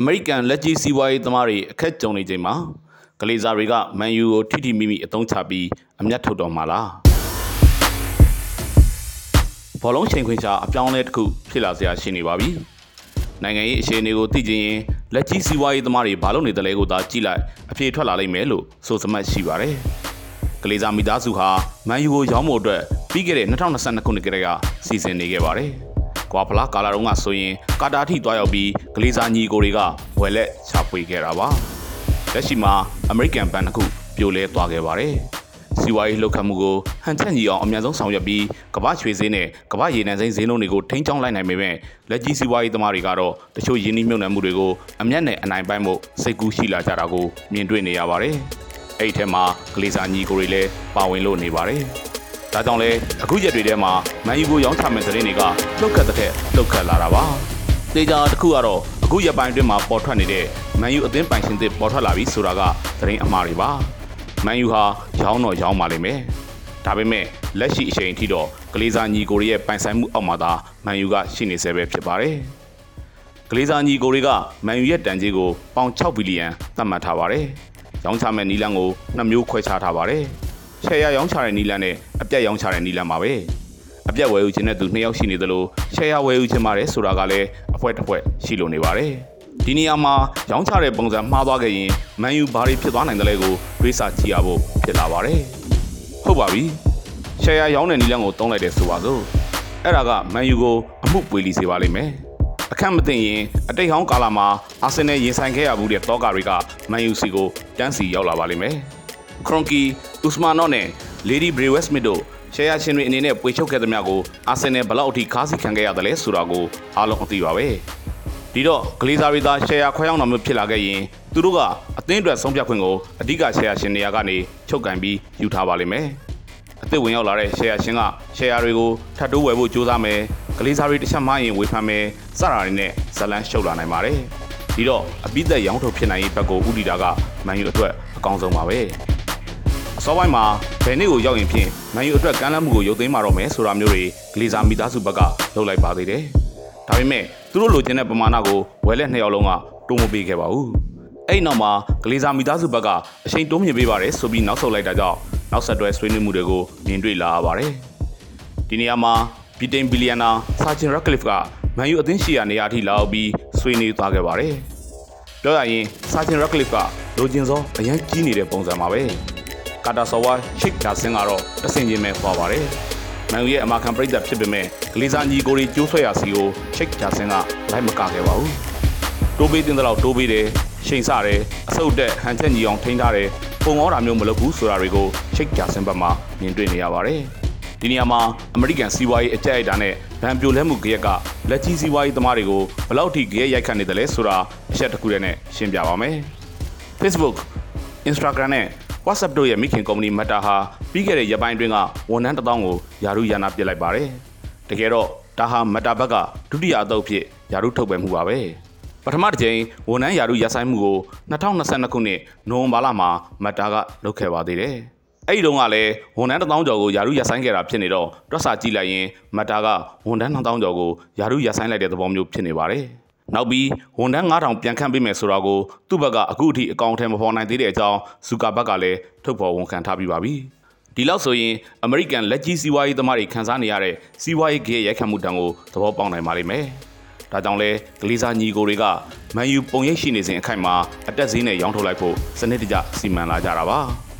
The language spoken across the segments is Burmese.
အမေရိကန်လက်ကြီးစီးပွားရေးသမားတွေအခက်ကြုံနေချိန်မှာကလေးစားတွေကမန်ယူကိုထိထိမိမိအသုံးချပြီးအမျက်ထုတ်တော်မှာလားဘောလုံးချိန်ခွင်ချအပြောင်းအလဲတစ်ခုဖြစ်လာစရာရှိနေပါပြီနိုင်ငံရေးအခြေအနေကိုသိချင်ရင်လက်ကြီးစီးပွားရေးသမားတွေဘာလို့နေတယ်လဲကိုသာကြည့်လိုက်အဖြေထွက်လာလိမ့်မယ်လို့ဆိုစမှတ်ရှိပါတယ်ကလေးစားမိသားစုဟာမန်ယူကိုရောင်းဖို့အတွက်ပြီးခဲ့တဲ့2022ခုနှစ်ကတည်းကစီစဉ်နေခဲ့ပါတယ် ကွာဖလားကာလာတုန်းကဆိုရင်ကာတာထိသွားရောက်ပြီးဂလေးစာညီကိုတွေကဝယ်လက်ချပွေခဲ့တာပါလက်ရှိမှာအမေရိကန်ဘဏ်တစ်ခုပြိုလဲသွားခဲ့ပါတယ်စီဝါရေးလှုပ်ခတ်မှုကိုဟန်ချက်ညီအောင်အများဆုံးဆောင်ရွက်ပြီးကမ္ဘာရွှေဈေးနဲ့ကမ္ဘာရေနံစိမ်းဈေးနှုန်းတွေကိုထိန်းချောင်းလိုက်နိုင်ပေမဲ့လက်ကြီးစီဝါရေးသမားတွေကတော့တချို့ယင်းနှိမ့်နှံမှုတွေကိုအမျက်နဲ့အနိုင်ပိုင်းမှုစိတ်ကူးရှိလာကြတာကိုမြင်တွေ့နေရပါတယ်အဲ့ဒီထဲမှာဂလေးစာညီကိုတွေလည်းပါဝင်လို့နေပါတယ် ဒါကြောင့်လဲအခုရက်တွေထဲမှာမန်ယူကိုရောင်းချမဲ့သတင်းတွေကလှုပ်ခတ်တဲ့လှုပ်ခတ်လာတာပါ။တေချာတစ်ခုကတော့အခုရက်ပိုင်းအတွင်းမှာပေါ်ထွက်နေတဲ့မန်ယူအသင်းပိုင်ရှင်သစ်ပေါ်ထွက်လာပြီဆိုတာကသတင်းအမှားတွေပါ။မန်ယူဟာရောင်းတော့ရောင်းပါလိမ့်မယ်။ဒါပေမဲ့လက်ရှိအချိန်အထိတော့ကလေးစားညီကိုတွေရဲ့ပိုင်ဆိုင်မှုအောက်မှာသာမန်ယူကရှိနေဆဲပဲဖြစ်ပါတယ်။ကလေးစားညီကိုတွေကမန်ယူရဲ့တန်ကြေးကိုပေါင်6ဘီလီယံသတ်မှတ်ထားပါတယ်။ရောင်းချမဲ့နီလန်ကိုနှစ်မျိုးခွဲခြားထားပါတယ်။ ရှယ်ယာရောင်းချတဲ့နီလန်နဲ့အပြက်ရောင်းချတဲ့နီလန်ပါပဲအပြက်ဝယ်ယူခြင်းတဲ့သူနှစ်ယောက်ရှိနေသလိုရှယ်ယာဝယ်ယူခြင်းပါတယ်ဆိုတာကလည်းအဖွဲတစ်ဖွဲရှိလို့နေပါတယ်ဒီနေရာမှာရောင်းချတဲ့ပုံစံမှားသွားခဲ့ရင်မန်ယူဘာတွေဖြစ်သွားနိုင်တယ်လဲကိုတွေးဆကြည့်ရဖို့ဖြစ်လာပါတယ်ဟုတ်ပါပြီရှယ်ယာရောင်းတဲ့နီလန်ကိုတုံးလိုက်တယ်ဆိုပါစို့အဲ့ဒါကမန်ယူကိုအမှုပွေလီစေပါလိမ့်မယ်အခက်မသိရင်အတိတ်ဟောင်းကာလာမှာအာဆင်နယ်ရင်ဆိုင်ခဲ့ရမှုတဲ့တောကာတွေကမန်ယူစီကိုတန်းစီရောက်လာပါလိမ့်မယ် ခရွန်ကီဥစမာနော့နဲ့လေဒီဘရီဝက်စမစ်တို့ရှယ်ယာရှင်တွေအနေနဲ့ပွေချုပ်ခဲ့သမျှကိုအာဆင်နယ်ဘလောက်အထိခါးစီခံခဲ့ရတယ်လဲဆိုတာကိုအားလုံးအသိပါပဲဒီတော့ဂလီဇာရီသားရှယ်ယာခွဲရောက်တာမျိုးဖြစ်လာခဲ့ရင်သူတို့ကအသင်းအတွက်ဆုံးဖြတ်ခွင့်ကိုအဓိကရှယ်ယာရှင်တွေကနေချုပ်ကန်ပြီးယူထားပါလိမ့်မယ်အသစ်ဝင်ရောက်လာတဲ့ရှယ်ယာရှင်ကရှယ်ယာတွေကိုထပ်တိုးဝယ်ဖို့ကြိုးစားမယ်ဂလီဇာရီတစ်ချက်မှရင်ဝေဖန်မယ်စတာတွေနဲ့ဇလန်းရှုပ်လာနိုင်ပါတယ်ဒီတော့အပိသက်ရောင်းထုတ်ဖြစ်နိုင်ရေးဘက်ကိုဥတီတာကမန်ယူအတွက်အကောင်းဆုံးပါပဲအ စောပိုင်းမှာဘယ်နေ့ကိုရောက်ရင်ဖြင့်မန်ယူအတွက်ကမ်းလှမ်းမှုကိုရုပ်သိမ်းมาတော့မယ်ဆိုတာမျိုးတွေဂလီဇာမိသားစုဘက်ကလုပ်လိုက်ပါသေးတယ်ဒါပေမဲ့သူတို့လိုချင်တဲ့ပမာဏကိုဝယ်လက်နှစ်ယောက်လုံးကတိုးမပေးခဲ့ပါဘူးအဲ့နောက်မှာဂလီဇာမိသားစုဘက်ကအချိန်တိုးမြင့်ပေးပါတယ်ဆိုပြီးနောက်ဆုတ်လိုက်တာကြောင့်နောက်ဆက်တွဲဆွေးနွေးမှုတွေကိုမြင်တွေ့လာရပါတယ်ဒီနေရာမှာဗြိတိန်ဘီလီယံနာဆာချင်ရက်ကလစ်ကမန်ယူအသင်းရှိရာနေရာအထိလာရောက်ပြီးဆွေးနွေးသွားခဲ့ပါတယ်ပြောရရင်ဆာချင်ရက်ကလစ်ကလိုချင်စောအရန်ကြီးနေတဲ့ပုံစံပါပဲ ကာတာဆော်ဝါရှစ်ဒါဆင်ကတော့တဆင်ချင်းပဲပေါ်ပါတယ်မန်ယူရဲ့အမာခံပရိသတ်ဖြစ်ပေမဲ့ဂလီဇာညီကိုရီကျိုးဆွဲရစီကိုရှစ်ဒါဆင်ကလိုက်မကခဲ့ပါဘူးတိုးပေးတင်တဲ့လောက်တိုးပေးတယ်ရှိန်ဆတယ်အဆုတ်တက်ဟန်ချက်ညီအောင်ထိန်းထားတယ်ပုံဩတာမျိုးမလုပ်ဘူးဆိုတာတွေကိုရှစ်ဒါဆင်ဘက်မှာမြင်တွေ့နေရပါတယ်ဒီနေရာမှာအမေရိကန်စီးပွားရေးအကြက်အိုက်တာနဲ့ဗန်ပြိုလဲမှုကြရက်ကလက်ကြီးစီးပွားရေးသမားတွေကိုဘယ်လောက်ထိကြရရိုက်ခတ်နေတယ်လဲဆိုတာအချက်တစ်ခုတည်းနဲ့ရှင်းပြပါမယ် Facebook Instagram နဲ့ WhatsApp တို့ရဲ့မိခင်ကုမ္ပဏီ Meta ဟာပြီးခဲ့တဲ့ရက်ပိုင်းအတွင်းကဝန်ထမ်းတစ်သောင်းကိုယာရုယာနာပစ်လိုက်ပါတယ်။တကယ်တော့ဒါဟာ Meta ဘက်ကဒုတိယအသုတ်ဖြစ်ယာရုထုတ်ပယ်မှုပါပဲ။ပထမတစ်ကြိမ်ဝန်ထမ်းယာရုရပ်ဆိုင်မှုကို2022ခုနှစ်နိုဝင်ဘာလမှာ Meta ကလုပ်ခဲ့ပါသေးတယ်။အဲ့ဒီတုန်းကလည်းဝန်ထမ်းတစ်သောင်းကျော်ကိုယာရုရပ်ဆိုင်ခဲ့တာဖြစ်နေတော့တွက်စာကြည့်လိုက်ရင် Meta ကဝန်ထမ်းတစ်သောင်းကျော်ကိုယာရုရပ်ဆိုင်လိုက်တဲ့သဘောမျိုးဖြစ်နေပါတယ်။ နောက်ပြီးဝန်ထမ်း9000ပြန်ခန့်ပေးမယ်ဆိုတာကိုသူ့ဘက်ကအခုအထိအကောင့်ထဲမဖော်နိုင်သေးတဲ့အကြောင်းဇူကာဘက်ကလည်းထုတ်ဖော်ဝန်ခံထားပြီးပါပြီ။ဒီလောက်ဆိုရင်အမေရိကန်လက်ကြီးစီးပွားရေးသမားတွေခန်းစားနေရတဲ့စီးပွားရေးကြေးရိုက်ခတ်မှုတံကိုသဘောပေါက်နိုင်ပါလိမ့်မယ်။ဒါကြောင့်လဲဂလီစာညီကိုတွေကမန်ယူပုံရိပ်ရှိနေစဉ်အခိုက်မှာအတက်ဈေးနဲ့ရောင်းထုတ်လိုက်ဖို့စနစ်တကျစီမံလာကြတာပါ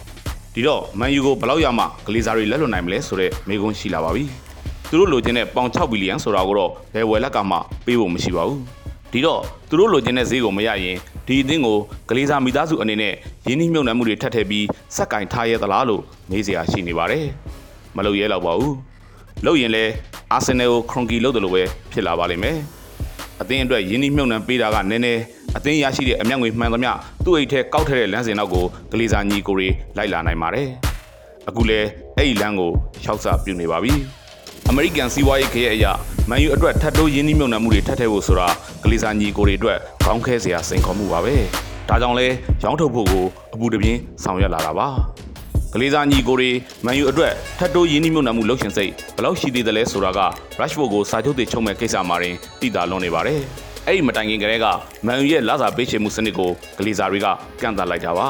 ။ဒီတော့မန်ယူကိုဘယ်လောက်ရမှဂလီစာတွေလက်လွတ်နိုင်မလဲဆိုတဲ့မေးခွန်းရှိလာပါပြီ။သူတို့လိုချင်တဲ့ပေါင်6ဘီလီယံဆိုတာကိုတော့ဘယ်ဝယ်လက်ကမှပေးဖို့မရှိပါဘူး။ ဒီတော့သူတို့လိုချင်တဲ့ဈေးကိုမရရင်ဒီအသင်းကိုကလေးစားမိသားစုအနေနဲ့ရင်းနှီးမြှုပ်နှံမှုတွေထပ်ထည့်ပြီးစက်ကင်ထားရသလားလို့မေးစရာရှိနေပါတယ်မလုပ်ရဲတော့ပါဘူးလုပ်ရင်လည်းအာဆင်နယ်ကိုခရွန်ကီလုပ်တယ်လို့ပဲဖြစ်လာပါလိမ့်မယ်အသင်းအတွက်ရင်းနှီးမြှုပ်နှံပေးတာကနည်းနည်းအသင်းရရှိတဲ့အမျက်ငွေမှန်သမျှသူ့အိတ်ထဲကောက်ထည့်တဲ့လမ်းစဉ်နောက်ကိုကလေးစားညီကိုတွေလိုက်လာနိုင်ပါတယ်အခုလဲအဲ့ဒီလမ်းကိုရှောက်စပြုနေပါပြီအမေရိကန်စီးပွားရေးခရဲအရာ မန်ယူအတွက်ထပ်တိုးရင်းနှီးမြှုပ်နှံမှုတွေထပ်ထည့်ဖို့ဆိုတာကလေးစားညီကိုတွေအတွက်ခေါင်းခဲစရာစိန်ခေါ်မှုပါပဲဒါကြောင့်လဲရောင်းထုတ်ဖို့ကိုအပူတပြင်းဆောင်ရွက်လာတာပါကလေးစားညီကိုတွေမန်ယူအတွက်ထပ်တိုးရင်းနှီးမြှုပ်နှံမှုလုပ်ရှင်စိတ်ဘယ်လောက်ရှိသေးတယ်လဲဆိုတာက Rashford ကိုစာချုပ်တွေချုပ်မဲ့ကိစ္စမှာရင်သိတာလွန်နေပါတယ်အဲ့ဒီမတိုင်ခင်ကတည်းကမန်ယူရဲ့လာစာပေးချေမှုစနစ်ကိုဂလီဇာတွေကကန့်သတ်လိုက်တာပါ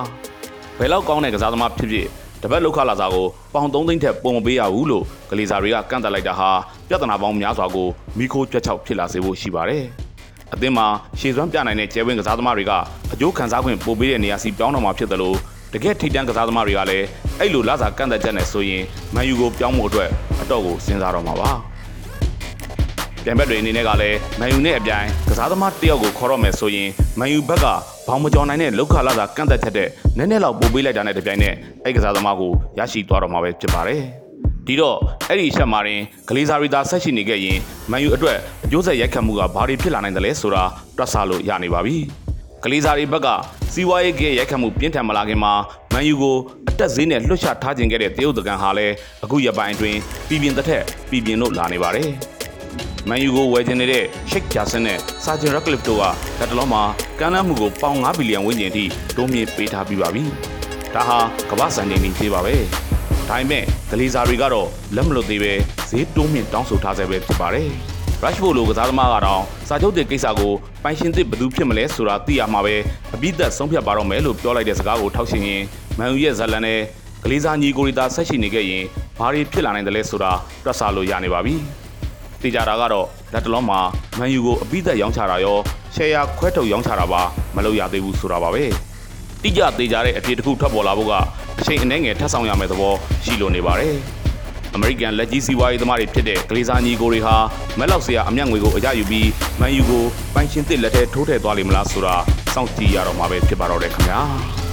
ဘယ်လောက်ကောင်းတဲ့ကစားသမားဖြစ်ဖြစ် တပတ်လောက်ခလာစာကိုပေါင်3သိန်းထက်ပုံမပေးရဘူးလို့ဂလီဇာတွေကကန့်သတ်လိုက်တာဟာပြဿနာပေါင်းများစွာကိုမိခိုးကြွက်ချောက်ဖြစ်လာစေဖို့ရှိပါတယ်အသင်းမှာရှေ့စွမ်းပြနိုင်တဲ့ကျဲဝင်းကစားသမားတွေကအကျိုးခံစား권ပို့ပေးတဲ့နေရာစီပြောင်းတော့မှာဖြစ်တယ်လို့တကယ်ထိတန်းကစားသမားတွေကလည်းအဲ့လိုလာစာကန့်သတ်ချက်နဲ့ဆိုရင်မန်ယူကိုပြောင်းဖို့အတွက်အတော့ကိုစဉ်းစားတော့မှာပါ ပြန်ဘက်တွေအနေနဲ့ကလည်းမန်ယူနဲ့အပြိုင်ကစားသမားတစ်ယောက်ကိုခေါ်တော့မယ်ဆိုရင်မန်ယူဘက်ကဘောင်မကျော်နိုင်တဲ့လောက်ခလာစာကန့်သတ်ချက်တဲ့နည်းနည်းလောက်ပို့ပေးလိုက်တာနဲ့တပြိုင်နက်အဲ့ကစားသမားကိုရရှိသွားတော့မှာပဲဖြစ်ပါတယ်ဒီတော့အဲ့ဒီရှက်မှာရင်ဂလီဇာရီတာဆက်ရှိနေခဲ့ရင်မန်ယူအတွက်အကျိုးဆက်ရိုက်ခတ်မှုကဘာတွေဖြစ်လာနိုင်တယ်လဲဆိုတာတွက်ဆလို့ရနေပါပြီဂလီဇာရီဘက်ကစီးပွားရေးကရိုက်ခတ်မှုပြင်းထန်မလာခင်မှာမန်ယူကိုအတက်ဈေးနဲ့လွှတ်ချထားခြင်းခဲ့တဲ့တရုတ်တကန်ဟာလည်းအခုရက်ပိုင်းအတွင်းပြည်ပြင်းတစ်ထက်ပြည်ပြင်းတို့လာနေပါတယ် မန်ယူကိုဝယ်ချင်နေတဲ့ Sheikh Jassin နဲ့ Sergio Ratcliffe တို့ကလက်တလုံးမှာကမ်းလှမ်းမှုကိုပေါင်9ဘီလီယံဝန်းကျင်ထိတိုးမြင့်ပေးထားပြီးပါပြီ။ဒါဟာကမ္ဘာစံချိန်ကြီးသေးပါပဲ။ဒါပေမဲ့ဂလီဇာတွေကတော့လက်မလွတ်သေးပဲဈေးတိုးမြင့်တောင်းဆိုထားဆဲပဲဖြစ်ပါတယ်။ Rashford လိုကစားသမားကတော့စာချုပ်တဲ့ကိစ္စကိုပိုင်ရှင်သစ်ဘယ်သူဖြစ်မလဲဆိုတာသိရမှာပဲအပိသက်ဆုံးဖြတ်ပါတော့မယ်လို့ပြောလိုက်တဲ့စကားကိုထောက်ရှင်ရင်မန်ယူရဲ့ဇလန်နဲ့ဂလီဇာညီကိုရီတာဆက်ရှိနေခဲ့ရင်ဘာတွေဖြစ်လာနိုင်တယ်လဲဆိုတာတွက်ဆလို့ရနေပါပြီ။ တေချာတာကတော့လက်တလုံးမှာမန်ယူကိုအပိသက်ရောင်းချတာရောရှယ်ယာခွဲထုတ်ရောင်းချတာပါမလုပ်ရသေးဘူးဆိုတာပါပဲ။တိကျသေးကြတဲ့အဖြစ်တစ်ခုထွက်ပေါ်လာဖို့ကအချိန်အနည်းငယ်ထပ်ဆောင်ရမယ့်သဘောရှိလို့နေပါတယ်။အမေရိကန်လက်ကြီးစီးပွားရေးသမားတွေဖြစ်တဲ့ဂလေးစာညီကိုတွေဟာမက်လောက်စရာအမျက်ငွေကိုအကြယူပြီးမန်ယူကိုပိုင်ရှင်သစ်လက်ထဲထိုးထည့်သွားလိမ့်မလားဆိုတာစောင့်ကြည့်ရတော့မှာပဲဖြစ်ပါတော့တယ်ခင်ဗျာ